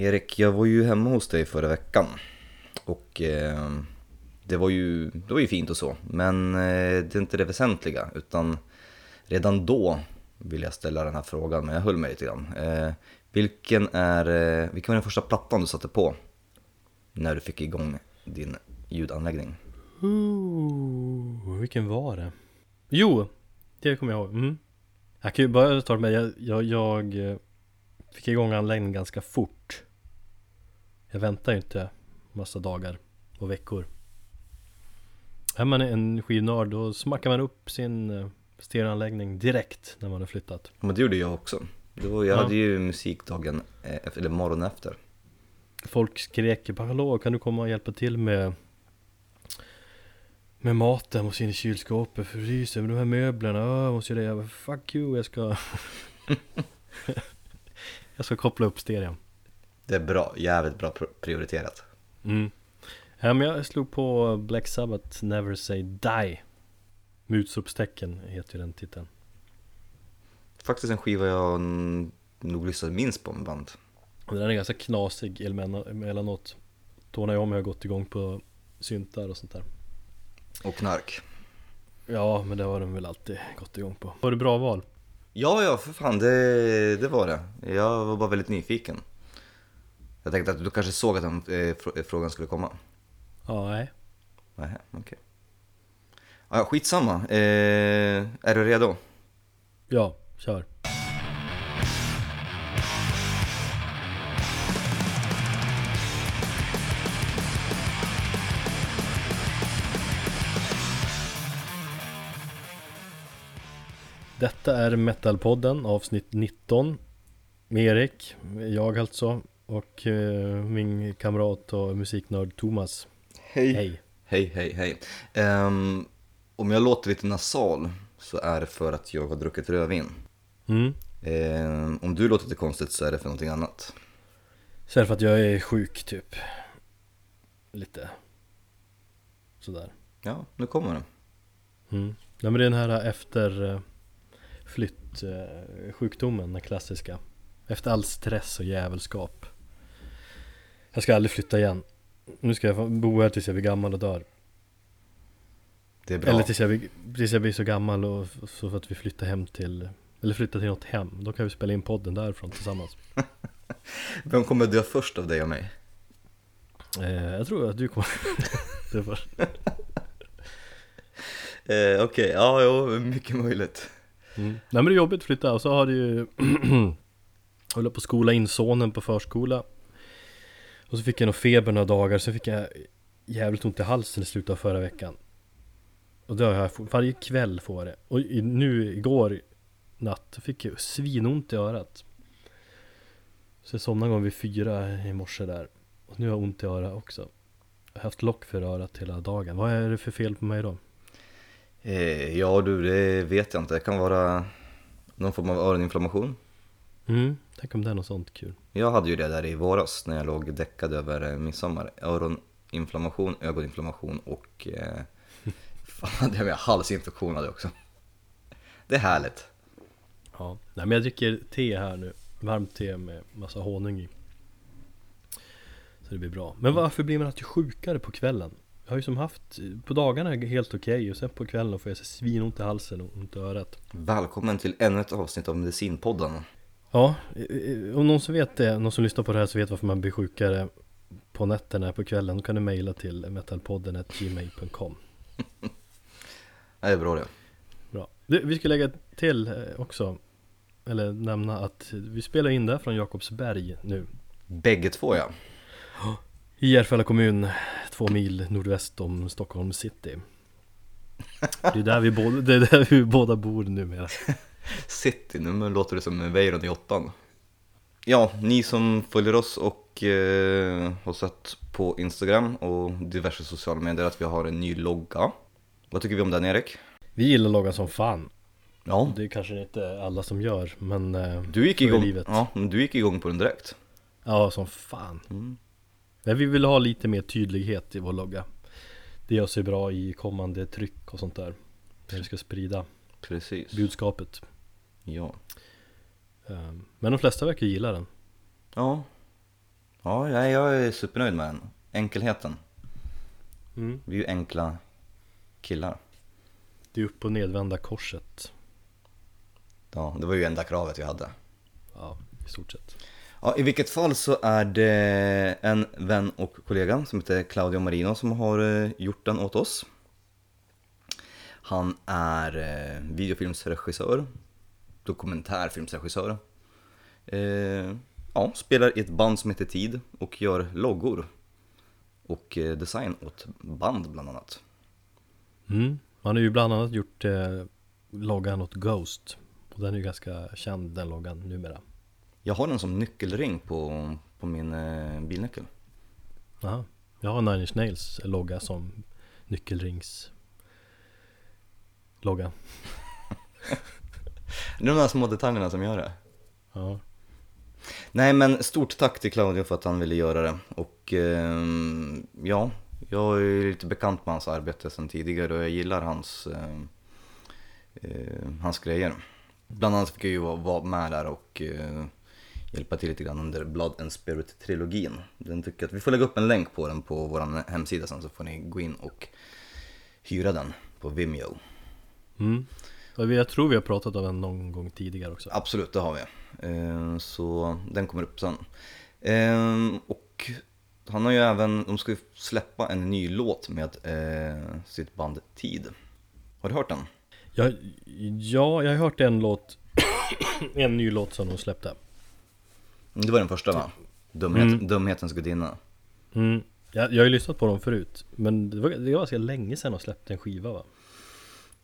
Erik, jag var ju hemma hos dig förra veckan och eh, det, var ju, det var ju fint och så, men eh, det är inte det väsentliga utan redan då vill jag ställa den här frågan, men jag höll mig lite grann. Eh, vilken, är, eh, vilken var den första plattan du satte på när du fick igång din ljudanläggning? Ooh, vilken var det? Jo, det kommer jag ihåg. Mm. Jag kan ju börja starta med, jag, jag, jag eh, fick igång anläggningen ganska fort. Jag väntar ju inte massa dagar och veckor. Är man en skivnörd då smackar man upp sin eh, stereoanläggning direkt när man har flyttat. Men det gjorde jag också. Det var, jag Ja. hade ju musikdagen, eh, efter, eller morgonen efter. Folk skrek hallå kan du komma och hjälpa till med med maten måste in i kylskåpet fryser med de här möblerna, jag måste göra det, jag bara, fuck you jag ska Jag ska koppla upp stereon Det är bra, jävligt bra pr- prioriterat. mm. Ja men jag slog på Black Sabbath Never Say Die Med utropstecken heter ju den titeln Faktiskt en skiva jag nog lyssnade minst på med band. Och Den är ganska knasig emellanåt Tony och jag har gått igång på syntar och sånt där Och knark. Ja men det har de väl alltid gått igång på Var det bra val? Ja, ja, för fan, det, det var det. Jag var bara väldigt nyfiken. Jag tänkte att du kanske såg att den eh, fr- frågan skulle komma. Ja, nej Nej, okej. Ja, skitsamma. Eh, är du redo? Ja, kör Detta är Metalpodden avsnitt 19 Med Erik, jag alltså och eh, min kamrat och musiknörd Thomas Hej. Hej Hej, hej, hej. Ehm, om jag låter lite nasal så är det för att jag har druckit rödvin. mm. Ehm, om du låter lite konstigt så är det för någonting annat. Så är det för att jag är sjuk typ Lite Sådär Ja, nu kommer det. mm. Nej men det är den här efter eh, flytt eh, sjukdomen, den klassiska Efter all stress och jävelskap Jag ska aldrig flytta igen Nu ska jag bo här tills jag blir gammal och dör Det är bra. Eller tills jag, blir, tills jag blir så gammal och så för att vi flyttar hem till Eller flyttar till något hem Då kan vi spela in podden därifrån tillsammans Vem kommer dö först av dig och mig? eh, Jag tror att du kommer det var, Eh, Okej, ja, jo, mycket möjligt. Mm. Nej men det är jobbigt att flytta och så har det ju höll på att skola in sonen på förskola Och så fick jag nog feber några dagar, så fick jag jävligt ont i halsen i slutet av förra veckan. Och det har jag fått, varje kväll får det. Och nu igår natt fick jag svinont i örat. Så jag somnade en gång vid fyra i morse där. Och nu har jag ont i örat också. Jag har haft lock för örat hela dagen. Vad är det för fel på mig då? Eh, ja du, det vet jag inte. Det kan vara någon form av öroninflammation. Mm, tänk om det är något sånt kul Jag hade ju det där i våras när jag låg däckad över eh, midsommar. Öroninflammation, ögoninflammation och eh, fan jag med halsinfektion hade jag också. Det är härligt. Ja, nej men jag dricker te här nu Varmt te med massa honung i Så det blir bra Men varför blir man alltid sjukare på kvällen? Jag har ju som haft På dagarna är det helt okej och sen på kvällen får jag svinont i halsen och ont i örat Välkommen till ännu ett avsnitt av Medicinpodden. Ja, om någon som vet det, någon som lyssnar på det här så vet varför man blir sjukare på nätterna på kvällen Då kan du mejla till metalpodden.gmail.com Det är bra det. Bra. Du, vi ska lägga till eh, också Eller nämna att vi spelar in det från Jakobsberg nu Bägge två ja. I Järfälla kommun, två mil nordväst om Stockholm city Det är där vi båda, det är där vi båda bor numera City, nu låter det som Weiron i åttan. Ja, ni som följer oss och eh, har sett på Instagram och diverse sociala medier att vi har en ny logga. Vad tycker vi om den Erik? Vi gillar loggan som fan Ja, Det är kanske inte alla som gör men eh, du gick igång, livet. ja, men du gick igång på den direkt. Ja som fan Mm. Men vi vill ha lite mer tydlighet i vår logga Det gör sig bra i kommande tryck och sånt där När vi ska sprida Precis. budskapet Ja. Eh, Men de flesta verkar gilla den Ja. Ja, jag, jag är supernöjd med den. Enkelheten. Mm. Vi är ju enkla killar. Det upp och nedvända korset. Ja, det var ju enda kravet vi hade. Ja, i stort sett. Ja, i vilket fall så är det en vän och kollega som heter Claudio Marino som har eh, gjort den åt oss. Han är eh, videofilmsregissör, dokumentärfilmsregissör. Eh, ja, spelar i ett band som heter Tid och gör loggor och eh, design åt band bland annat. Mm. Han har ju bland annat gjort eh, loggan åt Ghost. Och den är ju ganska känd den loggan numera. Jag har den som nyckelring på, på min eh, bilnyckel. Aha. Jag har Nine Inch Nails logga som nyckelrings logga. Det är de där små detaljerna som gör det. Ja. Nej men stort tack till Claudio för att han ville göra det och ehm, ja, jag är lite bekant med hans arbete sedan tidigare och jag gillar hans, eh, eh, hans grejer. Bland annat fick jag ju vara- med där och eh, hjälpa till lite grann under Blood and Spirit-trilogin. Den tycker att vi får lägga upp en länk på den på vår hemsida sen så får ni gå in och hyra den på Vimeo. Mm. Jag tror vi har pratat om den någon gång tidigare också. Absolut, det har vi. Eh, Så den kommer upp sen. Eh, Och han har ju även, de ska ju släppa en ny låt med eh, sitt band Tid. Har du hört den? Jag, ja, jag har hört en låt En ny låt som de släppte Det var den första va? Dumhet, Mm. Dumhetens gudinna. mm. jag, jag har ju lyssnat på dem förut Men det var, det var ganska länge sedan de släppte en skiva va?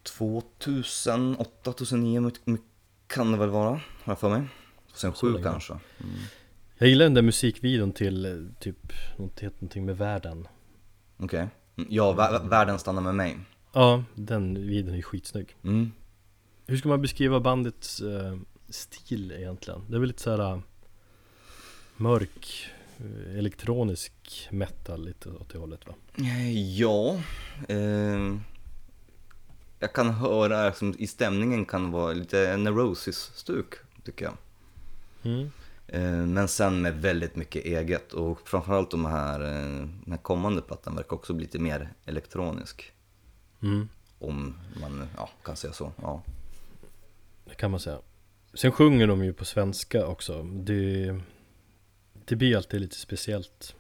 2008, 2009 mycket- mycket kan det väl vara, har jag för mig. Sen Så sju länge. kanske. Jag gillar den där musikvideon till eh, typ någonting med världen Okej. Mm, Ja, vä- världen stannar med mig. Ja, den videon är skitsnygg Mm. Hur ska man beskriva bandets eh, stil egentligen? Det är väl lite såhär mörk eh, elektronisk metal lite åt det hållet va? Ja, eh, jag kan höra liksom, i stämningen kan vara lite neurosis-stuk tycker jag. Mm. Eh, men sen med väldigt mycket eget och framförallt de här, eh, den här kommande plattan verkar också bli lite mer elektronisk. Mm. Om man ja, kan säga så. Ja. Det kan man säga Sen sjunger de ju på svenska också Det, det blir alltid lite speciellt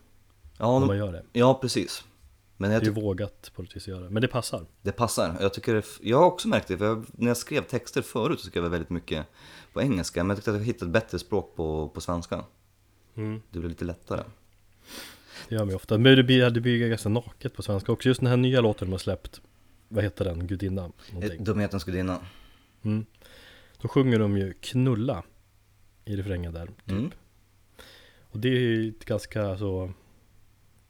Ja, när man gör det ja, precis. Men jag Det är tycker vågat på något vis att göra Men det passar det passar. Jag, tycker det, jag har också märkt det, för jag, när jag skrev texter förut så skrev jag väldigt mycket på engelska. Men jag tyckte att jag hittade ett bättre språk på, på svenska. mm. Det blev lite lättare. Det gör ju ofta Men det blir, det blir ganska naket på svenska också Just den här nya låten de har släppt Vad heter den? Gudinna? Någonting. Dumhetens gudinna. Mm. Då sjunger de ju knulla I refrängen där Mm. Och det är ju ett ganska så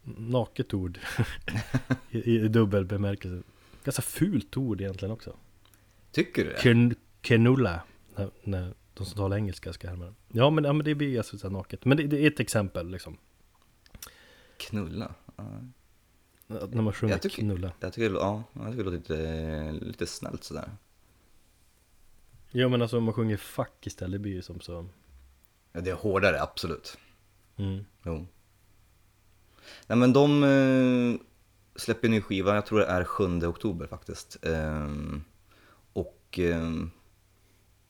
Naket ord I, I dubbel bemärkelse Ganska fult ord egentligen också Tycker du det? Kn, Knulla när, när de som talar engelska ska härma ja men, ja men det blir alltså så naket Men det, det är ett exempel liksom Knulla? Ja. När man sjunger Jag tycker- knulla Jag tycker, ja, jag tycker det låter lite, lite snällt sådär. Ja men alltså om man sjunger fuck istället det blir ju som så Ja, det är hårdare, absolut. mm. Jo. Nej men de eh, släpper ny skiva, jag tror det är 7 oktober faktiskt. Ehm, och ehm,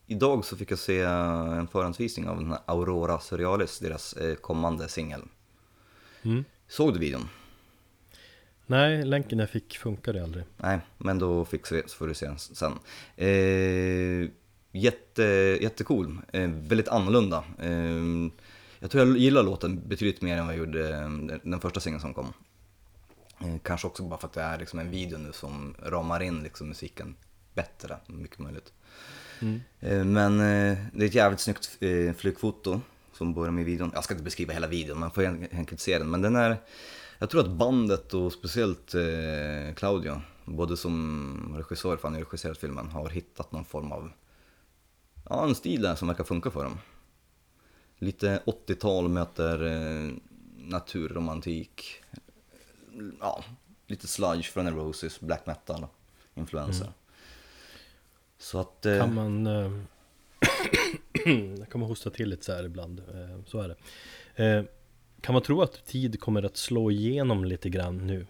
idag så fick jag se en förhandsvisning av den här Aurora Surrealis, deras eh, kommande singel. Mm. Såg du videon? Nej, länken jag fick funkade aldrig Nej, men då fixar vi så får du se den sen. Eh, jätte, jättecool, eh, väldigt annorlunda. Eh, jag tror jag gillar låten betydligt mer än vad jag gjorde eh, den första singeln som kom. Eh, kanske också bara för att det är liksom en video nu som ramar in liksom musiken bättre, mycket möjligt. mm. Eh, Men det är ett jävligt snyggt flygfoto som börjar med videon. Jag ska inte beskriva hela videon, man får enkelt se den. Men den är, jag tror att bandet och speciellt Claudio, både som regissör, för han har regisserat filmen, har hittat någon form av, ja en stil där som verkar funka för dem. Lite 80-tal möter eh, naturromantik, ja, lite sludge från Neurosis, black metal influenser. Så att... eh, Kan man eh, Jag kommer hosta till lite så här ibland eh, Så är det eh, kan man tro att tid kommer att slå igenom lite grann nu?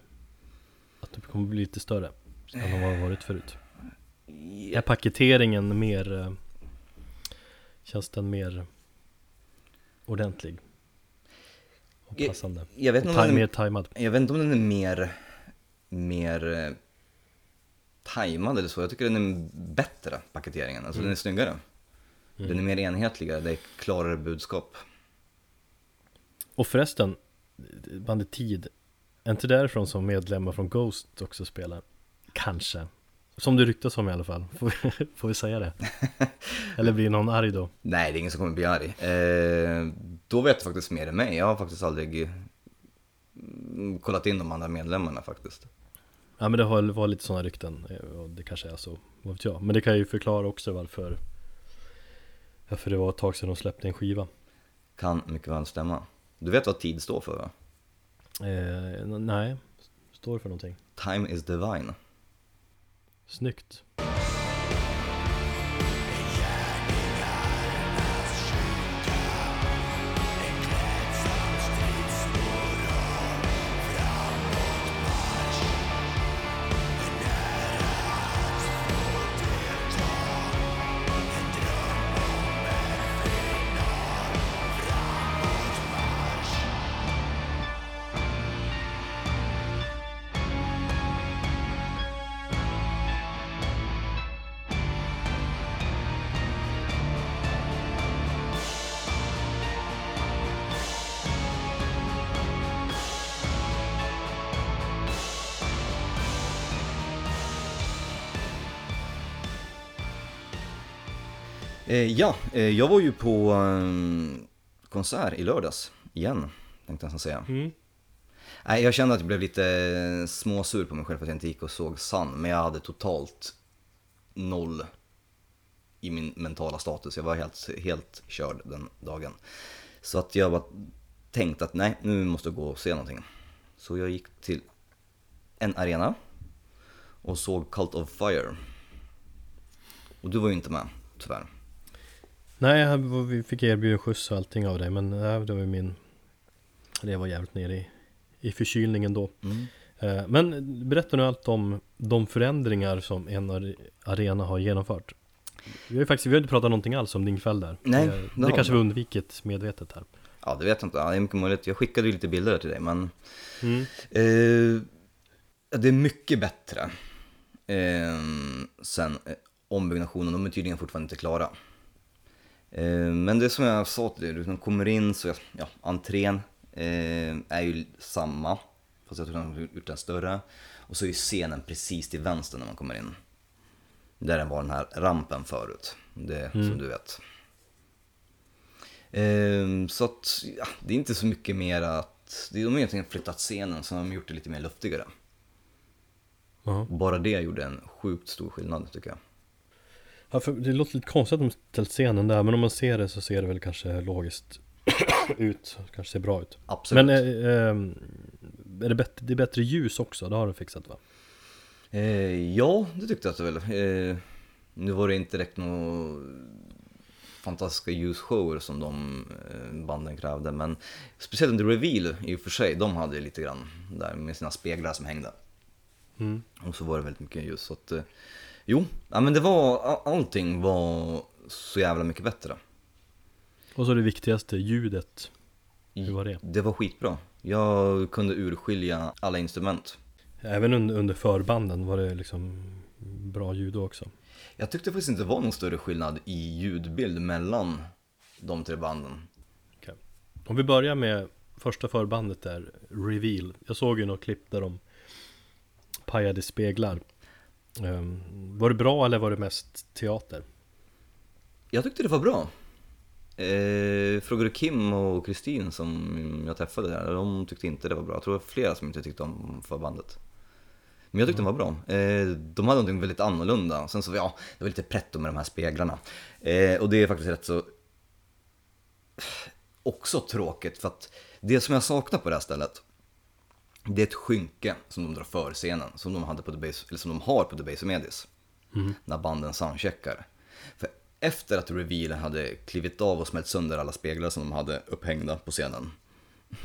Att det kommer bli lite större än vad det varit förut? Är paketeringen mer eh, Känns den mer ordentlig? Och Jag- passande? Jag vet, Och inte om den mer är, tajmad? jag vet inte om den är mer, mer eh, tajmad eller så. Jag tycker den är bättre, paketeringen. Alltså den är snyggare. Den är mer enhetligare, det är klarare budskap. Och förresten, bandet Tid, är inte därifrån som medlemmar från Ghost också spelar? Kanske. Som det ryktas om i alla fall, får vi, får vi säga det? Eller blir någon arg då? Nej, det är ingen som kommer bli arg. Eh, då vet du faktiskt mer än mig. Jag har faktiskt aldrig mm, kollat in de andra medlemmarna faktiskt. Ja men det har var lite sådana rykten, eh, och det kanske är så, vad vet jag Men det kan ju förklara också varför Varför det var ett tag sedan de släppte en skiva Kan mycket väl stämma. Du vet vad tid står för va? eh, Nej, står för någonting? Time is divine. Snyggt. Ja, eh, jag var ju på eh, konsert i lördags, igen, tänkte jag nästan säga. mm. Nej, jag kände att jag blev lite småsur på mig själv för att jag inte gick och såg Sun, men jag hade totalt noll i min mentala status. Jag var helt, helt körd den dagen. Så att jag bara tänkte att nej, nu måste jag gå och se någonting. Så jag gick till en arena och såg Cult of Fire. Och du var ju inte med, tyvärr. Nej, vi fick erbjuda skjuts och allting av dig Men nej, det var ju min Det var jävligt nere i, i förkylningen då Mm. Eh, Men berätta nu allt om de förändringar som en are- arena har genomfört Vi har ju faktiskt, vi har inte pratat någonting alls om din kväll där Nej, Det, det det kanske vi. vi undvikit medvetet här Ja, det vet jag inte. Ja, det är mycket möjligt. Jag skickade ju lite bilder till dig, men mm. Eh, det är mycket bättre eh, sen eh, ombyggnationen, de är tydligen fortfarande inte klara. Eh, men det som jag sa till dig, liksom kommer in så, ja, entrén eh, är ju samma, fast jag tror de har gjort den större. Och så är ju scenen precis till vänster när man kommer in. Där var den här rampen förut, det som du vet. Eh, så att, ja, det är inte så mycket mer att, de har egentligen flyttat scenen så de har gjort det lite mer luftigare. Ja. Bara det gjorde en sjukt stor skillnad tycker jag. Ja, för det låter lite konstigt att de ställt scenen där Men om man ser det så ser det väl kanske logiskt ut Kanske ser bra ut Absolut. Men eh, eh, är det, bättre, det är bättre ljus också? Det har de fixat va? Eh, ja, det tyckte jag att det väl. Eh, nu var det inte direkt några fantastiska ljusshower som de eh, banden krävde, men speciellt under Reveal i och för sig, de hade lite grann där med sina speglar som hängde. Mm. Och så var det väldigt mycket ljus. Så att, eh, jo, ja, men det var, all- allting var så jävla mycket bättre. Och så det viktigaste, ljudet Hur var det? Det var skitbra. Jag kunde urskilja alla instrument. Även under, förbanden var det liksom bra ljud då också Jag tyckte faktiskt inte det var någon större skillnad i ljudbild mellan de tre banden. Okej. Om vi börjar med första förbandet där, Reveal Jag såg ju något klipp där de pajade speglar Var det bra eller var det mest teater? Jag tyckte det var bra. Eh, frågade Kim och Kristin som jag träffade där, de tyckte inte det var bra. Jag tror det var flera som inte tyckte om förbandet. Men jag tyckte den var bra. Eh, de hade någonting väldigt annorlunda. Sen så, ja, det var lite pretto med de här speglarna. Eh, och det är faktiskt rätt så också tråkigt för att det som jag saknar på det här stället det är ett skynke som de drar för scenen, som de, hade på The Base, eller som de har på The Base of Medis. När banden soundcheckar. För efter att Reveal hade klivit av och smält sönder alla speglar som de hade upphängda på scenen.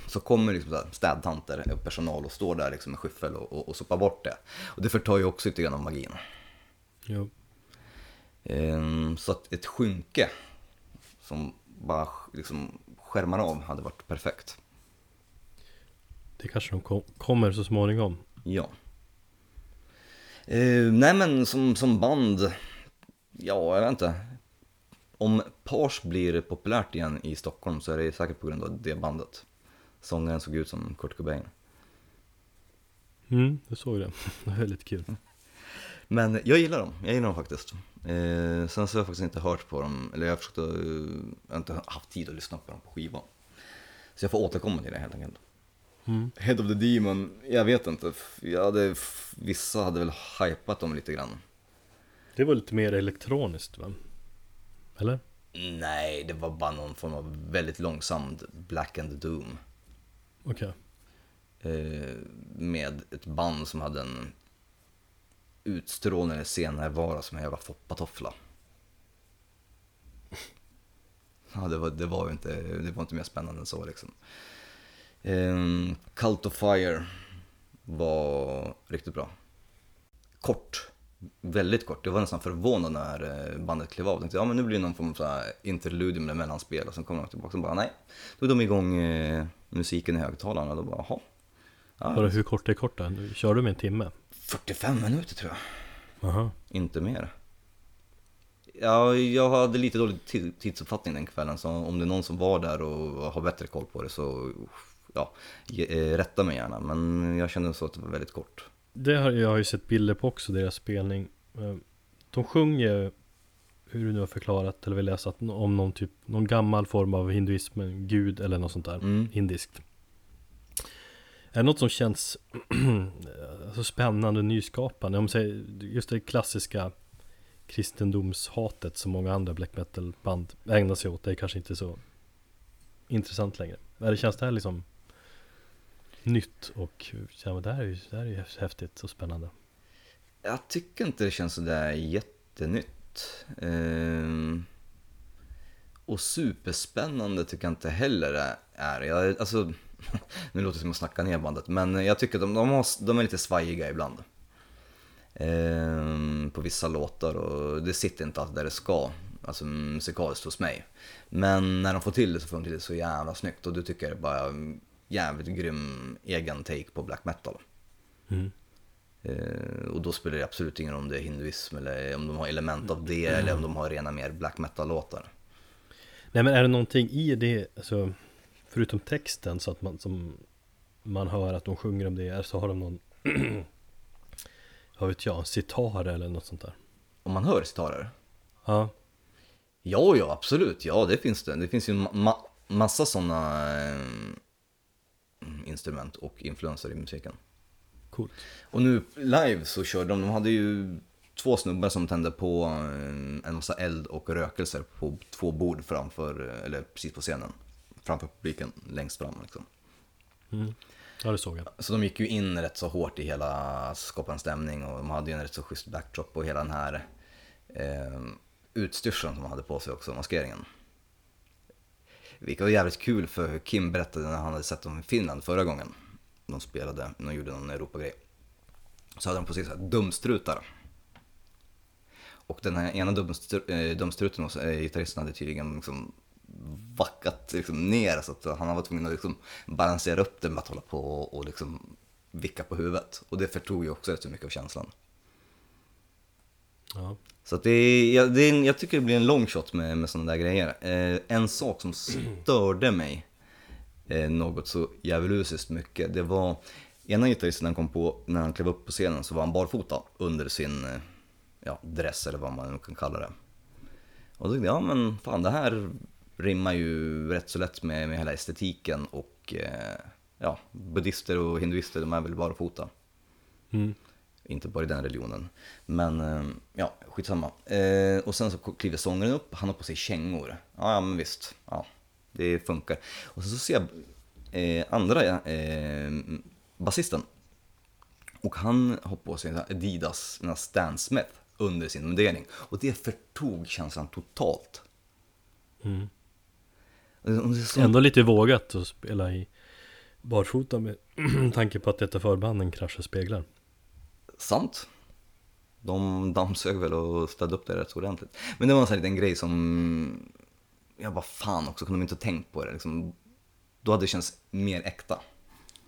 så kommer liksom så städtanter och personal och står där liksom med skyffel och, och, och sopar bort det. Och det förtar ju också lite grann av magin. Jo. Ehm, så att ett skynke som bara liksom skärmar av hade varit perfekt. Det kanske de kom, kommer så småningom. Ja. Eh, nej men som, som band, ja jag vet inte. Om Pars blir populärt igen i Stockholm så är det säkert på grund av det bandet. Sångaren såg ut som Kurt Cobain. Mm, jag såg det. Det var väldigt kul. Men jag gillar dem, jag gillar dem faktiskt. Eh, sen så har jag faktiskt inte hört på dem, eller jag har, försökt att, eh, jag har inte haft tid att lyssna på dem på skiva. Så jag får återkomma till det helt enkelt. Mm. Head of the Demon, jag vet inte. Jag hade, vissa hade väl hypat dem lite grann. Det var lite mer elektroniskt va? Eller? Nej, det var bara någon form av väldigt långsam Black and the Doom. Okej. Eh, med ett band som hade en utstrålande scenärvaro som en jävla foppatoffla. Ja, det var, det var ju inte, det var inte mer spännande än så liksom. Eh, Cult of Fire var riktigt bra. Kort, väldigt kort. Jag var nästan förvånad när eh, bandet klev av. Jag tänkte, ja men nu blir det någon form av så här interludium eller mellanspel och sen kommer de tillbaka och bara nej. Då är de igång eh, musiken i högtalarna och då bara jaha. Ja, hur kort är kort då? Kör du med en timme? 45 minuter tror jag. Aha. Inte mer. Ja, jag hade lite dålig tid- tidsuppfattning den kvällen, så om det är någon som var där och har bättre koll på det så, ja, eh, rätta mig gärna. Men jag kände så att det var väldigt kort. Det har jag har ju sett bilder på också, deras spelning. Eh, De sjunger, hur du nu har förklarat eller vill läsa, om någon typ, någon gammal form av hinduism, gud eller något sånt där, Mm. indiskt. Är det något som känns alltså spännande, nyskapande? Om säger, just det klassiska kristendomshatet som många andra black metal band ägnar sig åt, det är kanske inte så intressant längre. Eller känns det här liksom nytt och ja, det, här är ju, det här är ju häftigt och spännande? Jag tycker inte det känns sådär jättenytt. Ehm, och superspännande tycker jag inte heller det är. Jag, alltså, nu låter det som att snacka ner bandet, men jag tycker att de, de, har, de är lite svajiga ibland. Ehm, på vissa låtar och det sitter inte alltid där det ska, alltså musikaliskt hos mig. Men när de får till det så får de till det så jävla snyggt och du tycker bara jävligt grym egen take på black metal. Mm. Eh, och då spelar det absolut ingen roll om det är hinduism eller om de har element av det eller om de har rena mer black metal-låtar. Nej men är det någonting i det, alltså, förutom texten så att man, som man hör att de sjunger om det, är så har de någon, vad vet jag, sitar eller något sånt där? Om man hör sitarer? Ja, Ja, ja, absolut. Ja, det finns det. Det finns ju ma- ma- massa sådana eh, instrument och influenser i musiken. coolt. Och nu live så körde de, de hade ju två snubbar som tände på eh, en massa eld och rökelser på två bord framför, eh, eller precis på scenen. Framför publiken, längst fram liksom. Mm. Ja det såg jag. Så de gick ju in rätt så hårt i hela skapa en stämning och de hade ju en rätt så schysst backdrop och hela den här eh, utstyrseln som de hade på sig också, maskeringen. Vilket var jävligt kul för Kim berättade när han hade sett dem i Finland förra gången. De spelade, de gjorde någon Europagrej. Så hade de på sig så här dumstrutar. Och den här ena dumstru- eh, dumstruten hos eh, gitarristen hade tydligen liksom vackat liksom ner så att han var tvungen att liksom balansera upp den med att hålla på och, och liksom vicka på huvudet. Och det förtog ju också rätt så mycket av känslan. Ja. Så att det är, jag, det är, jag tycker det blir en long shot med, med sådana där grejer. Eh, en sak som störde mig eh, något så djävulusiskt mycket, det var ena gitarristen han kom på när han klev upp på scenen så var han barfota under sin eh, ja, dress eller vad man nu kan kalla det. Och då tänkte jag, ja men fan det här rimmar ju rätt så lätt med, med hela estetiken och eh, ja, buddhister och hinduister de är väl barfota. Mm. Inte bara i den religionen. Men eh, ja, skitsamma. Eh, och sen så kliver sångaren upp, han har på sig kängor. Ja, ja men visst. Ja, det funkar. Och sen så ser jag eh, andra eh, basisten. Och han har på sig en Adidas Stan Smith under sin mundering. Och det förtog känslan totalt. Mm. Så- Ändå lite vågat att spela i barfota med tanke på att detta förbanden kraschar speglar. Sant. De dammsög väl och städade upp det rätt ordentligt. Men det var en sån här liten grej som, jag bara fan också, kunde de inte tänkt på det liksom. Då hade det känts mer äkta.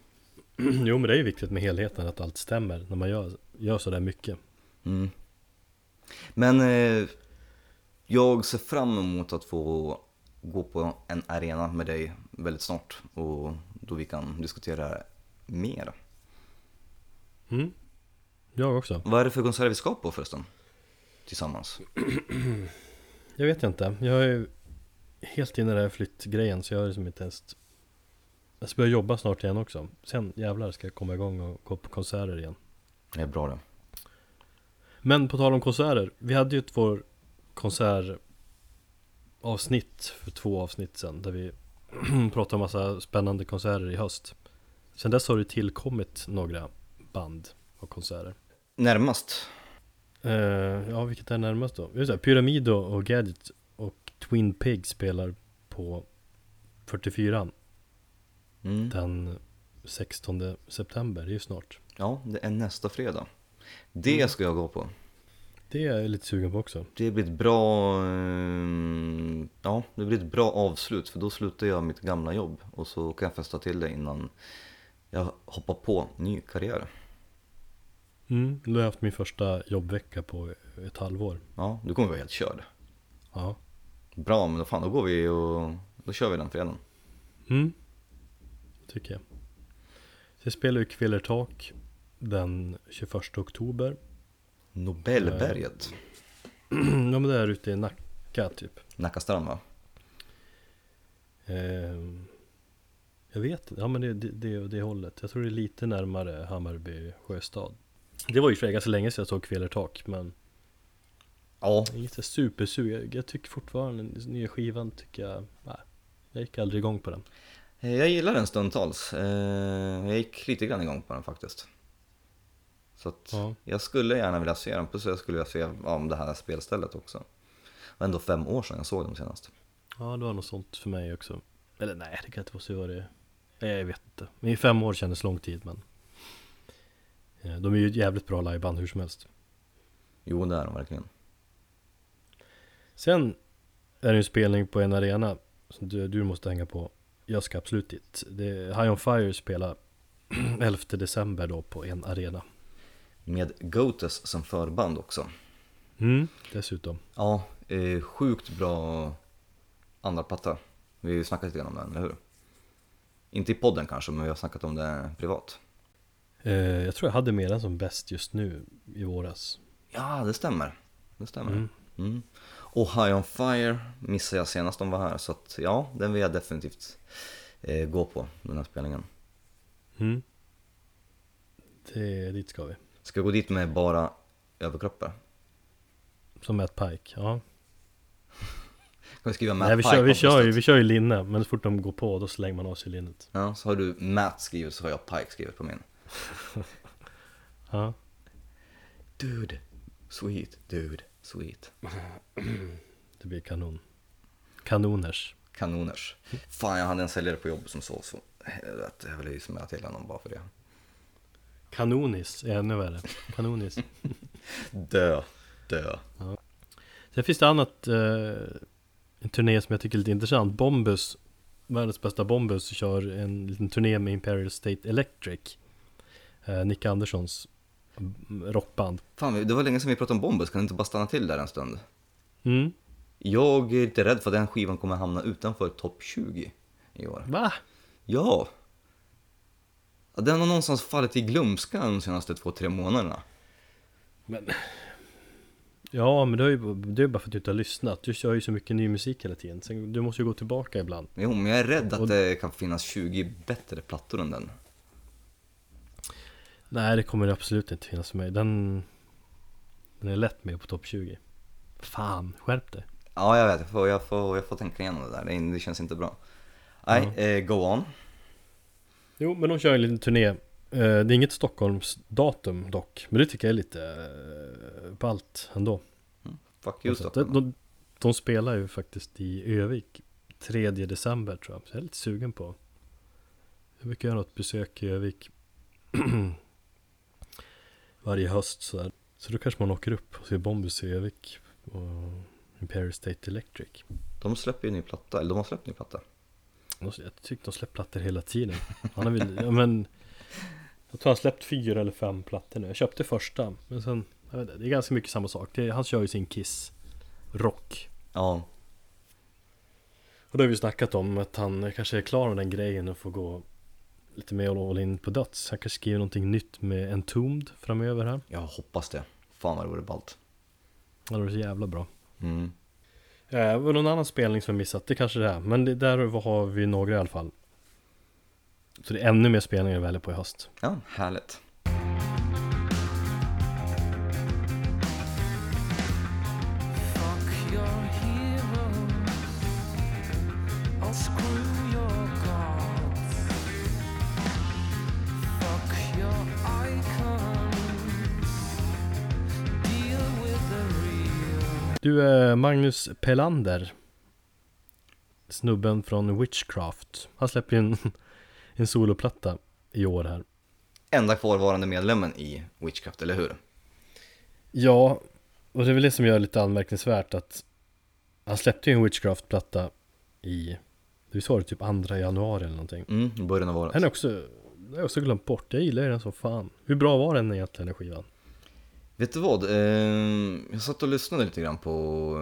jo men det är ju viktigt med helheten, att allt stämmer när man gör, gör sådär mycket. Mm. Men eh, jag ser fram emot att få gå på en arena med dig väldigt snart och då vi kan diskutera mer. Mm. Jag också. Vad är det för konserter vi ska på förresten? Tillsammans. Jag vet inte. Jag är helt inne i den här flyttgrejen så jag har liksom inte ens Jag ska börja jobba snart igen också. Sen jävlar ska jag komma igång och gå på konserter igen. Det är bra det. Men på tal om konserter. Vi hade ju ett vår konsertavsnitt för två avsnitt sen. Där vi pratade om massa spännande konserter i höst. Sen dess har det tillkommit några band och konserter. Närmast. Eh, ja, vilket är närmast då? Just det, Pyramido och Gadget och Twin Pig spelar på 44 Mm. den 16 september, det är ju snart. Ja, det är nästa fredag. Det ska jag gå på. Det är jag lite sugen på också. Det blir ett bra, eh, ja, det blir ett bra avslut för då slutar jag mitt gamla jobb och så kan jag festa till det innan jag hoppar på ny karriär. Mm, då har jag haft min första jobbvecka på ett halvår. Ja, du kommer vara helt körd. Ja. Bra, men då fan, då går vi och då kör vi den fredagen. Mm, tycker jag. Så jag spelar ju Kvillertak den 21 oktober. Nobelberget, ja men det är ute i Nacka typ. Nackastrand va? Ehm, jag vet ja men det, det, det, det hållet. Jag tror det är lite närmare Hammarby sjöstad. Det var ju för ganska länge sedan jag såg Kvillertak men Ja, Inget så supersug, jag, jag tycker fortfarande nya skivan tycker jag, nej, jag gick aldrig igång på den. eh, jag gillar den stundtals. Eh, Jag gick lite grann igång på den faktiskt. Så att Ja. jag skulle gärna vilja se den, plus jag skulle vilja se om det här spelstället också. Det var ändå fem år sedan jag såg dem senast. Ja det var något sånt för mig också. Eller nej, det kan inte vara så vad det är. Nej, jag vet inte. Men i fem år kändes lång tid men De är ju ett jävligt bra liveband hur som helst. Jo, det är de verkligen. Sen är det en spelning på en arena som du, du måste hänga på. Jag ska absolut dit. Det är High On Fire spelar 11 december då på en arena. Med Goates som förband också. Mm, dessutom. Ja, eh, sjukt bra andra platta. Vi har ju snackat lite grann om den, eller hur? Inte i podden kanske, men vi har snackat om det privat. Eh, jag tror jag hade med den som bäst just nu i våras. Ja, det stämmer. Det stämmer. Mm. Mm. Och High On Fire missade jag senast de var här, så att ja, den vill jag definitivt eh, gå på, den här spelningen. Mm. Det, dit ska vi. Ska jag gå dit med bara överkroppar? Som Matt Pike, ja. Kan vi skriva Matt Nej, vi, Pike kör, vi, kör ju, vi kör ju linne, men så fort de går på då slänger man av sig linnet. Ja, så har du Matt skrivit så har jag Pike skrivit på min. Ja. Dude, sweet, dude, sweet. Det blir kanon. Kanoners. Kanoners. Fan, jag hade en säljare på jobbet som sa så. Helvete, jag ville ju smälla till honom bara för det. Kanonis är ännu värre. Kanonis. Dö, dö. Sen finns det annat, eh, en turné som jag tycker är lite intressant. Bombus, världens bästa Bombus, kör en liten turné med Imperial State Electric. Eh, Nick Anderssons rockband. Fan, det var länge sedan vi pratade om Bombus, kan du inte bara stanna till där en stund? Mm. Jag är lite rädd för att den skivan kommer hamna utanför topp 20 i år. Va? Ja! Den har någonstans fallit i glömska de senaste två, tre månaderna. Men... Ja, men det är ju det är bara för att du inte har lyssnat. Du kör ju så mycket ny musik hela tiden. Sen, du måste ju gå tillbaka ibland. Jo, men jag är rädd att Och- det kan finnas 20 bättre plattor än den. Nej, det kommer det absolut inte finnas för mig. Den... Den är lätt med på topp 20. Fan, skärp dig. Ja, jag vet. Jag får, jag får, jag får tänka igenom det där. Det, det känns inte bra. Nej, eh, go on. Jo, men de kör en liten turné. Eh, Det är inget Stockholms datum dock. Men det tycker jag är lite eh, ballt ändå. Fuck you Alltså, Stockholm. de, de, de spelar ju faktiskt i Övik 3 december tror jag. Så jag är lite sugen på. Jag brukar göra något besök i Övik varje höst så där. Så då kanske man åker upp och ser Bombus i Övik och Imperial State Electric. De släpper ju ny platta, eller de har släppt ny platta. Jag tycker de släpper plattor hela tiden. Han har väl, ja, men Jag tror han släppt fyra eller fem plattor nu. Jag köpte första, men sen jag vet inte, Det är ganska mycket samma sak. Det han kör ju sin Kiss Rock. Ja, Och då har vi snackat om att han kanske är klar med den grejen och får gå lite mer all in på döds. Han kanske skriver någonting nytt med Entombed framöver här. jag hoppas det. Fan vad det vore ballt. Det vore så jävla bra. Mm. Eh, var det någon annan spelning som jag missat? Det kanske det är. Men det, där har vi några i alla fall. Så det är ännu mer spelningar att välja på i höst. Ja, härligt. Du, eh, Magnus Pelander. Snubben från Witchcraft. Han släpper en, en soloplatta i år här. Enda kvarvarande medlemmen i Witchcraft, eller hur? Ja, och det är väl det som gör lite anmärkningsvärt att han släppte ju en Witchcraft-platta i, det var det typ andra januari eller någonting. Mm, början av året. Den är också, det har jag också glömt bort, jag gillar den så fan. Hur bra var den egentligen, den skivan? Vet du vad? Eh, jag satt och lyssnade lite grann på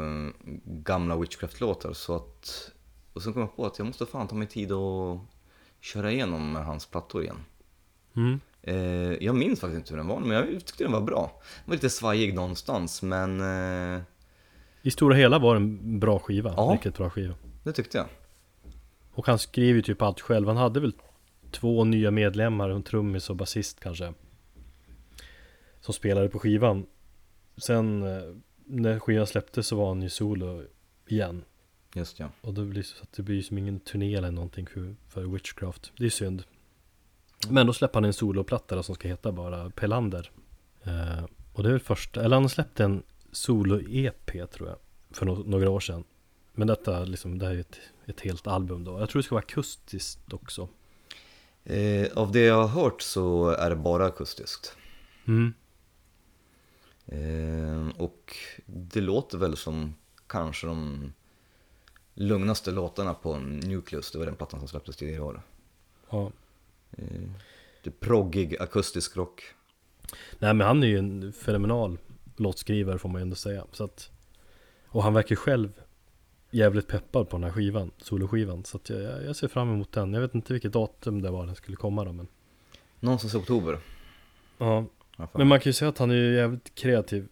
eh, gamla Witchcraft-låtar så att... Och sen kom jag på att jag måste fan ta mig tid att köra igenom hans plattor igen. Mm. Eh, jag minns faktiskt inte hur den var, men jag tyckte den var bra. Den var lite svajig någonstans, men eh, I stora hela var det en bra skiva, Ja. riktigt bra skiva. det tyckte jag. Och han skriver ju typ allt själv, han hade väl två nya medlemmar, en trummis och basist kanske. Som spelade på skivan. Sen eh, när skivan släpptes så var han ju solo igen. Just ja. Och det blir så att det blir som ingen turné eller någonting för, för Witchcraft. Det är synd. Men då släpper han en soloplatta som ska heta bara Pelander. Eh, och det är väl första, eller han släppte en solo-EP tror jag. För no- några år sedan. Men detta liksom, det här är ett, ett helt album då. Jag tror det ska vara akustiskt också. Eh, av det jag har hört så är det bara akustiskt. Mm. Eh, och det låter väl som kanske de lugnaste låtarna på Nucleus, det var den plattan som släpptes tidigare i år. Ja. Eh, det är proggig akustisk rock. Nej men han är ju en fenomenal låtskrivare får man ju ändå säga. Så att, och han verkar själv jävligt peppad på den här skivan, soloskivan. Så att jag, jag jag ser fram emot den. Jag vet inte vilket datum det var den skulle komma då men. Någonstans i oktober. Ja, Ja, men man kan ju säga att han är ju jävligt kreativ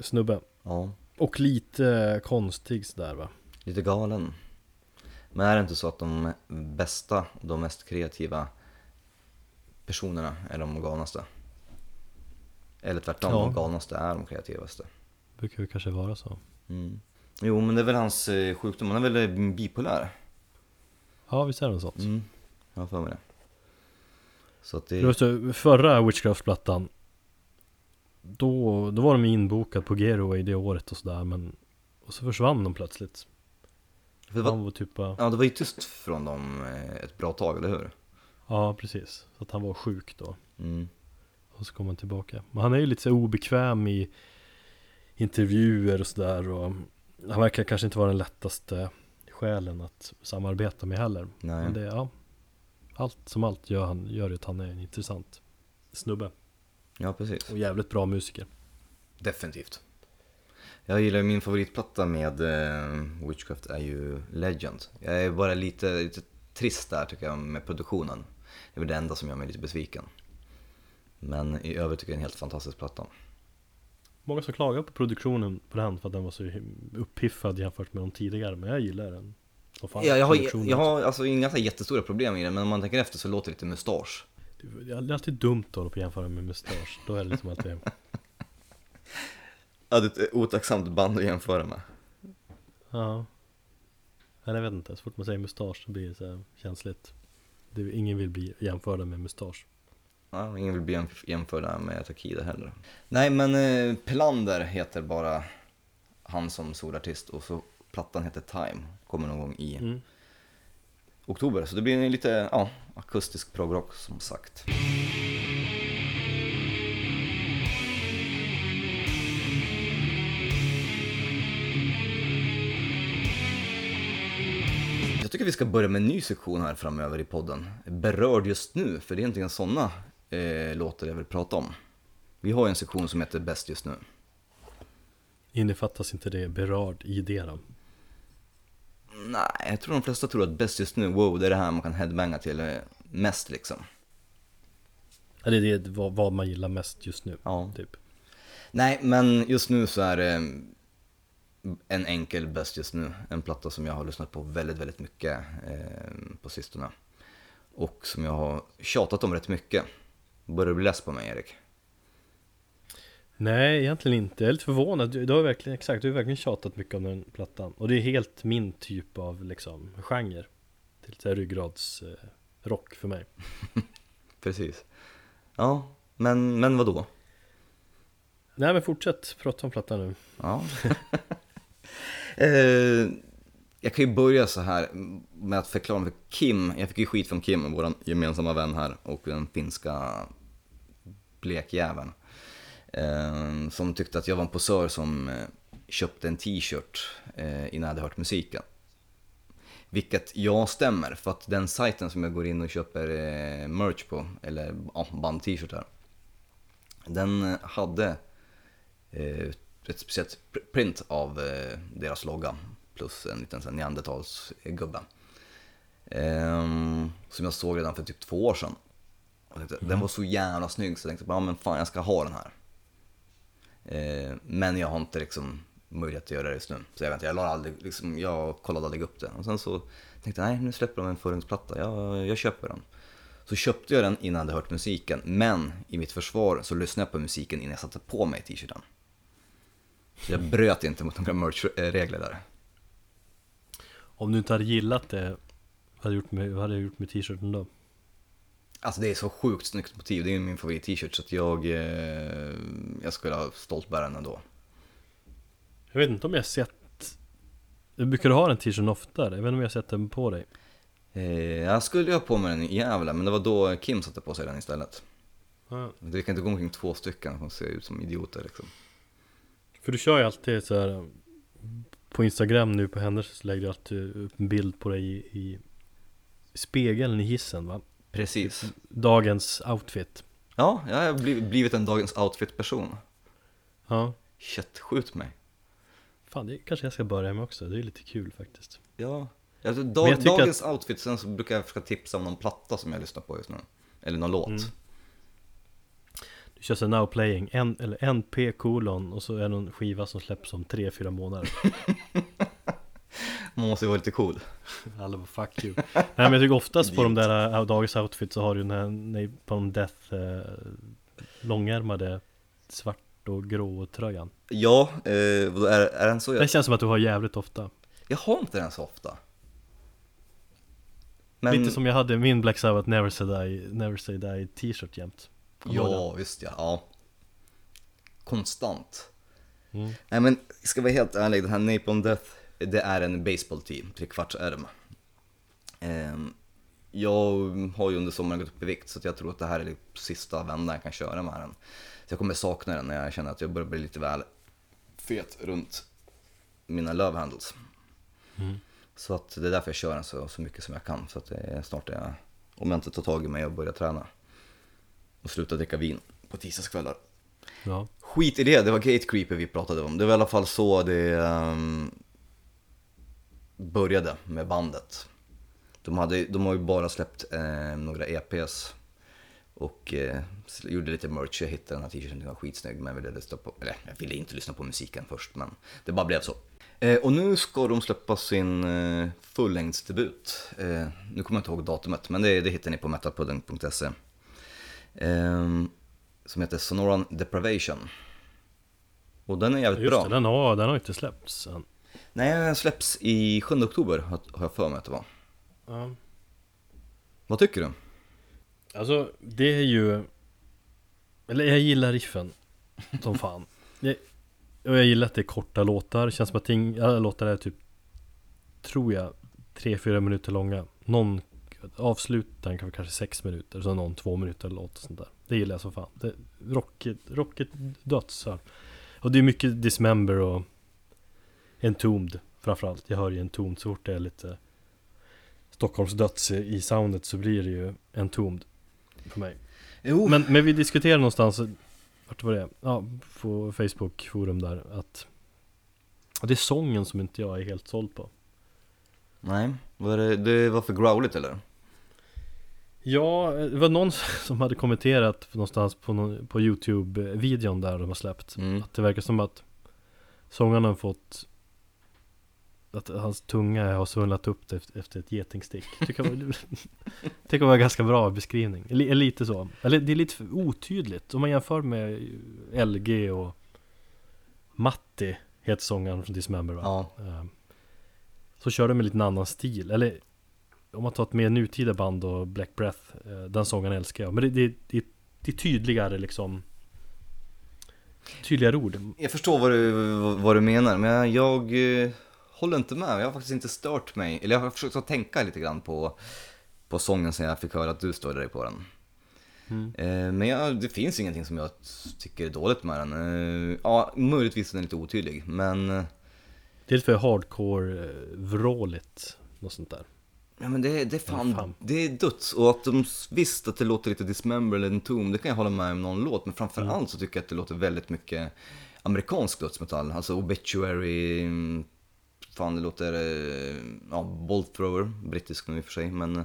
snubbe. ja, Och lite konstig sådär va. lite galen. Men är det inte så att de bästa, de mest kreativa personerna är de galnaste? Eller tvärtom, Ja. de galnaste är de kreativaste. Brukar ju kanske vara så. Mm. Jo, men det är väl hans eh, sjukdom, han är väl eh, bipolär? Ja visst är det något sånt. Mm, jag har för mig det. Så att det... Så, förra Witchcraft-plattan då, då var de inbokad på Getaway det året och sådär men Och så försvann de plötsligt. För det var, Han var typ bara, ja, det var ju tyst från dem eh, ett bra tag, eller hur? Ja precis, så att han var sjuk då. Mm. Och så kom han tillbaka. Men han är ju lite så obekväm i Intervjuer och sådär och Han verkar kanske inte vara den lättaste Själen att samarbeta med heller. Nej. Men det, ja. Allt som allt gör han, gör att han är en intressant Snubbe Ja, precis. och jävligt bra musiker Definitivt. Jag gillar min favoritplatta med eh, Witchcraft är ju Legend. Jag är bara lite, lite trist där tycker jag med produktionen. Det är väl det enda som gör mig lite besviken. Men i övrigt tycker jag det är en helt fantastisk platta. Många som klagar på produktionen på den för att den var så uppiffad jämfört med de tidigare Men jag gillar den Ja, jag har, jag har alltså inga så jättestora problem i det, men om man tänker efter så låter det lite mustasch. Det är alltid dumt att hålla på och jämföra med mustasch Då är det liksom det Ja, det är ett otacksamt band att jämföra med. Ja Eller jag vet inte, så fort man säger mustasch så blir det så här känsligt det, Ingen vill bli jämförda med mustasch Ja, ingen vill bli jämf- jämförda med Takida heller. Nej, men eh, Pelander heter bara han som solartist och så plattan heter Time. Kommer någon gång i mm oktober. Så det blir en lite ja, akustisk progrock som sagt. Jag tycker vi ska börja med en ny sektion här framöver i podden. Berörd just nu, för det är egentligen sådana eh, låtar jag vill prata om. Vi har ju en sektion som heter Bäst just nu. Innefattas inte det berörd i det då? Nej, jag tror de flesta tror att bäst just nu, wow, det är det här man kan headbanga till eh, mest liksom. Ja, det är det vad, vad man gillar mest just nu, Ja. typ. Nej, men just nu så är det en enkel bäst just nu. En platta som jag har lyssnat på väldigt, väldigt mycket eh, på sistone. Och som jag har tjatat om rätt mycket. Börjar du bli less på mig, Erik? Nej, egentligen inte. Jag är lite förvånad. Du, du har verkligen, exakt, du har verkligen tjatat mycket om den plattan. Och det är helt min typ av liksom genre. Det är lite så här ryggradsrock eh, för mig. Precis. Ja, men, men vad då? Nej men fortsätt prata om plattan nu. Ja. eh, jag kan ju börja så här med att förklara för Kim. Jag fick ju skit från Kim, vår gemensamma vän här och den finska blekjäveln. Eh, som tyckte att jag var en posör som eh, köpte en t-shirt eh, innan jag hade hört musiken. Vilket jag stämmer, för att den sajten som jag går in och köper eh, merch på, eller ja, band-t-shirtar, den hade ett speciellt pr- print av deras logga plus en liten neandertalsgubbe. Ehm, som jag såg redan för typ två år sedan. Tänkte, Den var så jävla snygg så jag tänkte, ja men fan jag ska ha den här. Eh, men jag har inte liksom möjlighet att göra det just nu. Så jag vet inte, jag, aldrig, liksom, jag kollade aldrig upp det. Och sen så tänkte jag, nej nu släpper de en förungsplatta, jag, jag köper den. Så köpte jag den innan jag hade hört musiken, men i mitt försvar så lyssnade jag på musiken innan jag satte på mig t-shirten. Så jag bröt inte mot några merch-regler där. Om du inte hade gillat det, vad hade du gjort med, vad hade du gjort med t-shirten då? Alltså det är så sjukt snyggt motiv, det är min favorit t-shirt så att jag, eh, jag skulle ha stolt bära den ändå. Jag vet inte om jag sett Du brukar du ha den t-shirten oftare? Jag vet inte om jag sett den på dig Eh, jag skulle ju ha på mig den i Gävle, men det var då Kim satte på sig den istället. Det kan inte gå omkring två stycken som ser ut som idioter liksom. För du kör ju alltid så här På Instagram nu på hennes så lägger du alltid upp en bild på dig i, i spegeln i hissen va? Precis. Dagens outfit Ja, jag har bliv- blivit en dagens outfit-person. Ja Shit, skjut mig. Fan det kanske jag ska börja med också, det är lite kul faktiskt Ja. Alltså, dag, dagens outfit, sen så brukar jag försöka tipsa om någon platta som jag lyssnar på just nu. Eller någon låt. Mm. Du kör så now playing, en, eller NP kolon och så är det någon skiva som släpps om 3-4 månader Man måste ju vara lite cool. Alla bara fuck you Nej men jag tycker oftast på de där äh, dagens outfit så har du den här Napalm Death äh, Långärmade Svart och grå tröjan Ja, eh, är, är den så? Det Jag, känns som att du har jävligt ofta jag har inte den så ofta. Men, Lite som jag hade min Black Sabbath Never Say Die, Never Say Die t-shirt jämt Ja, visst ja. ja. Konstant. Mm. Nej men, ska vara helt ärlig, den här Napalm Death, det är en baseball team, trekvartsärm. Ehm, jag har ju under sommaren gått upp i vikt så jag tror att det här är sista vändan jag kan köra med den. Så jag kommer sakna den när jag känner att jag börjar bli lite väl fet runt mina love handles. Mm. Så att det är därför jag kör den så, så mycket som jag kan. Så att det är snart är jag, om jag inte tar tag i mig och börjar träna. Och sluta dricka vin på tisdagskvällar. Ja, Skit i det, det var Gate Creeper vi pratade om. Det var i alla fall så det ehm, började med bandet. De, hade, de har ju bara släppt eh, några EPs och eh, gjorde lite merch. Jag hittade den här t-shirten, den var skitsnygg men jag ville, på, eller, jag ville inte lyssna på musiken först men det bara blev så. Eh, och nu ska de släppa sin eh, fullängdsdebut. Eh, nu kommer jag inte ihåg datumet men det, det hittar ni på metalpudding.se. Ehm, som heter Sonoran Depravation. Och den är jävligt just bra. det, den har, den har inte släppts än Nej, den släpps i 7 oktober har jag för mig att det var. ja. Vad tycker du? Alltså det är ju Eller jag gillar riffen Som fan jag, Och jag gillar att det är korta låtar, känns som att ting, alla låtar är typ Tror jag tre, fyra minuter långa. Någon avslutar kan vara kanske sex minuter, så någon två minuter låt och sånt där. Det gillar jag som fan. Det, rocket, rocket döds. Och det är mycket Dismember och Entombed framförallt. Jag hör ju Entombed så fort det är lite Stockholms döds i soundet så blir det ju Entombed för mig. Jo, Men, men vi diskuterade någonstans, vart var det? Ja, på Facebook forum där att det är sången som inte jag är helt såld på. nej, var det, det var för growligt eller? Ja, det var någon som hade kommenterat någonstans på, någon, på Youtube-videon där de har släppt Mm. Att det verkar som att sångaren har fått Att hans tunga har svullnat upp det efter, ett getingstick. Tycker jag tycker jag var en ganska bra beskrivning. Lite så. Eller det är lite otydligt. Om man jämför med LG och Matti Heter sångaren från Dismember va? Ja, Ehm, Så kör de med lite en annan stil, eller om man tar ett mer nutida band och Black Breath eh, Den sången älskar jag, men det, det, det, det är tydligare liksom Tydligare ord. Jag förstår vad du, vad du menar, men jag, jag eh, håller inte med. Jag har faktiskt inte stört mig, eller jag har försökt att tänka lite grann på, på sången sen jag fick höra att du störde dig på den. Mm. Eh, Men jag, det finns ingenting som jag tycker är dåligt med den. Eh, Ja, möjligtvis är den lite otydlig, men eh, Det är lite för hardcore eh, vråligt Något sånt där Ja men det, det är fan, Ja, fan. det är döds och att de visst att det låter lite Dismember eller Entomb, det kan jag hålla med om någon låt, men framförallt Mm. så tycker jag att det låter väldigt mycket amerikansk dödsmetall, alltså Obituary, mm, fan det låter, eh, ja, Bolt Thrower, brittisk nu i och för sig, men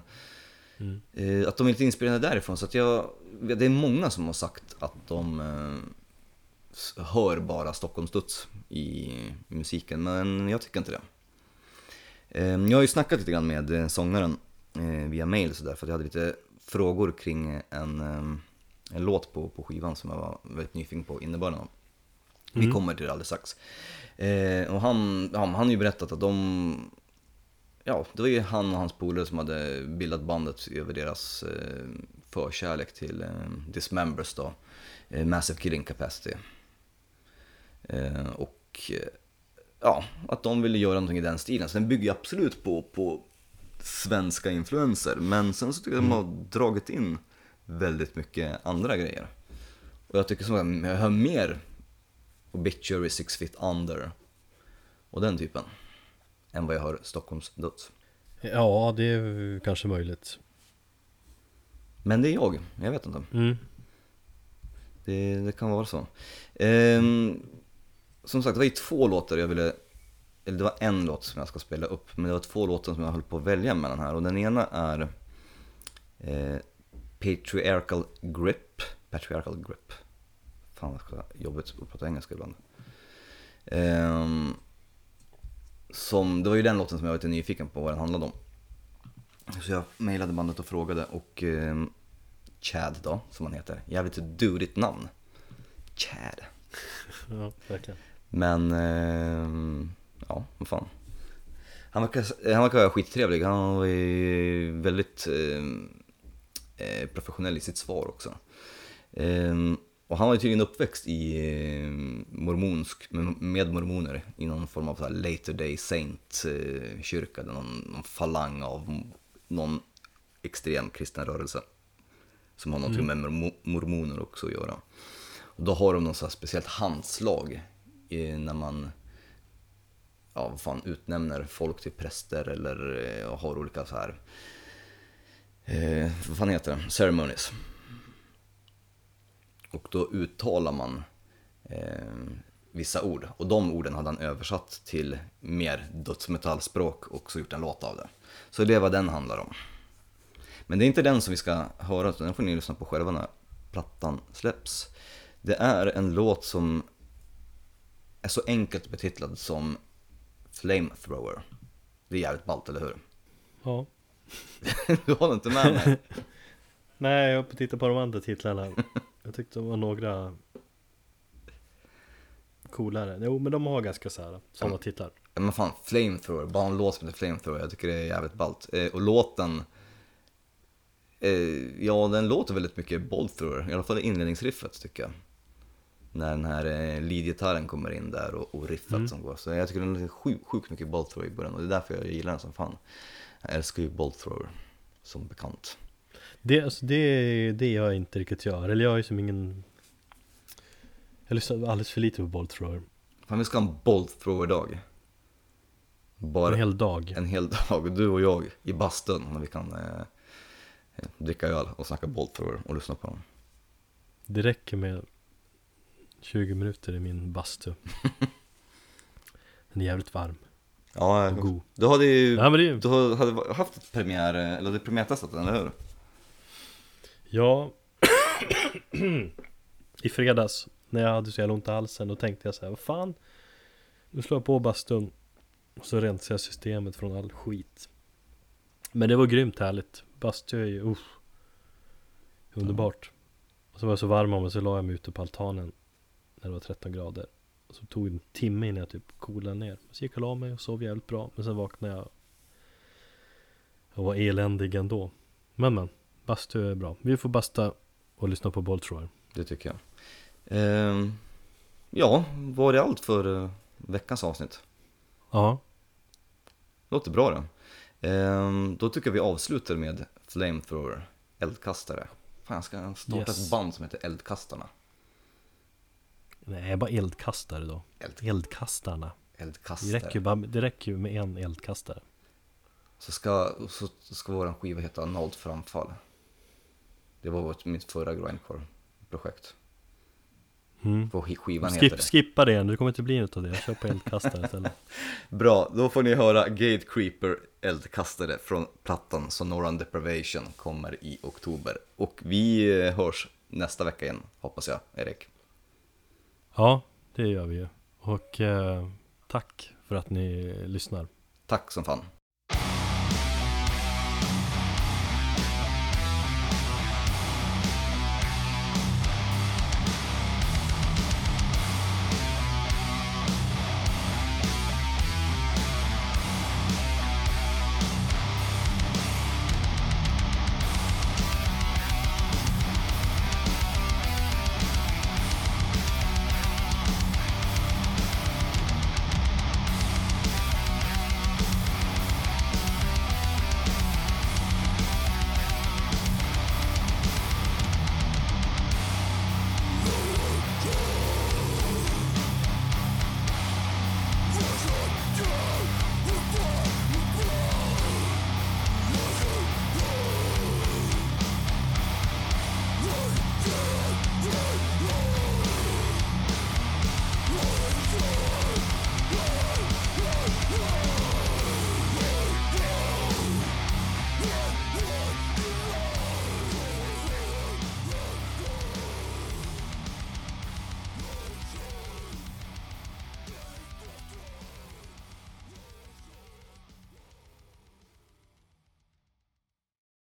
Mm. eh, att de är lite inspirerade därifrån, så att jag, det är många som har sagt att de eh, hör bara Stockholmsstuds i musiken, men jag tycker inte det. Eh, Jag har ju snackat lite grann med sångaren via mail så där, för att jag hade lite frågor kring en, en låt på, på skivan som jag var väldigt nyfiken på innebörden av. Vi Mm. kommer till det alldeles strax. Eh, och han, han, han har ju berättat att de, ja, det var ju han och hans polare som hade bildat bandet över deras eh, förkärlek till eh, Dismembers då, eh, Massive Killing Capacity. Eh, och eh, ja, att de ville göra någonting i den stilen. Så den bygger absolut på, på svenska influenser, men sen så tycker jag de har dragit in väldigt mycket andra grejer. Och jag tycker som att jag hör mer Obituary, Six Feet Under och den typen, än vad jag hör Stockholms Döds. Ja, det är kanske möjligt Men det är jag, jag vet inte. mm. Det, det kan vara så. Ehm, som sagt, det var ju två låtar jag ville, eller det var en låt som jag ska spela upp, men det var två låtar som jag höll på att välja mellan här. Och den ena är eh, Patriarchal Grip. Patriarchal Grip. Fan vad jobbigt att prata engelska ibland. Ehm, som, det var ju den låten som jag var lite nyfiken på vad den handlade om. Så jag mejlade bandet och frågade och ehm, Chad då, som han heter. Jävligt durigt namn. Chad. Ja, verkligen Men, ehm, ja, vad fan. Han verkar, han verkar skittrevlig. Han var ju väldigt eh, professionell i sitt svar också. Ehm, och han var ju tydligen uppväxt i eh, mormonsk, med, med mormoner i någon form av så later day saint eh, kyrka, någon, någon falang av någon extrem kristen rörelse. Som har någonting med mormo- mormoner också att göra. Och då har de någon så speciellt handslag eh, när man ja, vad fan, utnämner folk till präster eller har olika så här eh, vad fan heter det? Ceremonies. Och då uttalar man eh, vissa ord. Och de orden hade han översatt till mer dödsmetallspråk och så gjort en låt av det. Så det är vad den handlar om. Men det är inte den som vi ska höra, utan den får ni lyssna på själva när plattan släpps. Det är en låt som är så enkelt betitlad som Flamethrower. Det är jävligt ballt, eller hur? Ja Du håller inte med mig? Nej, jag får titta på de andra titlarna Jag tyckte de var några Coolare, jo men de har ganska så här sådana Ja. titlar Men fan, Flamethrower, bara en låt som heter Flamethrower, jag tycker det är jävligt ballt. Eh, och låten, eh, ja den låter väldigt mycket Bolt Thrower, i alla fall inledningsriffet tycker jag. När den här eh, leadgitarren kommer in där och, och riffet Mm. som går. Så jag tycker den är sjukt sjuk mycket bolt thrower i början och det är därför jag gillar den som fan. Jag älskar ju bolt thrower som bekant. Det, alltså, det, det jag inte riktigt gör, eller jag är som ingen Jag lyssnar alldeles för lite på tror jag Fan vi ska ha en bolt thrower dag. Bara En hel dag. en hel dag, du och jag i bastun när vi kan eh, dricka öl och snacka bolt thrower och lyssna på dem. Det räcker med 20 minuter i min bastu. Den är jävligt varm. Ja, god. du hade ju Ja men det är du har- hade haft ett premiär, eller du premiärtestat den, eller hur? Ja. I fredags När jag hade så jävla ont i halsen Då tänkte jag så här, vad fan? Nu slår jag på bastun Och så rensar jag systemet från all skit. Men det var grymt härligt. Bastu är ju, uh, Underbart. Och så var jag så varm av mig så la jag mig ute på altanen När det var 13 grader. Och så tog det en timme innan jag typ coolade ner. Så gick jag och la mig och sov jävligt bra. Men sen vaknade jag Och var eländig ändå. Men men. Bastu är bra. Vi får basta och lyssna på boll tror jag. Det tycker jag. Ehm, ja, var det allt för eh, veckans avsnitt? Ja. Låter bra det. Ehm, då tycker jag vi avslutar med Flamethrower, eldkastare. Fan, jag ska starta Yes. ett band som heter Eldkastarna. Nej, bara eldkastare då. Eld, Eldkastarna. Det eldkastare. räcker, ju bara, det räcker ju med en eldkastare. Så ska, så ska vår skiva heta Analt framfall. Det var vårt, mitt förra grindcore-projekt. Mm. På sk- skivan heter Skip, det. skippa det, det kommer inte bli något av det. Jag kör på eldkastare istället. Bra, då får ni höra Gate Creeper eldkastare från plattan Sonoran Deprivation kommer i oktober. Och vi eh, hörs nästa vecka igen, hoppas jag, Erik. Ja, det gör vi ju. Och eh, tack för att ni lyssnar. Tack som fan.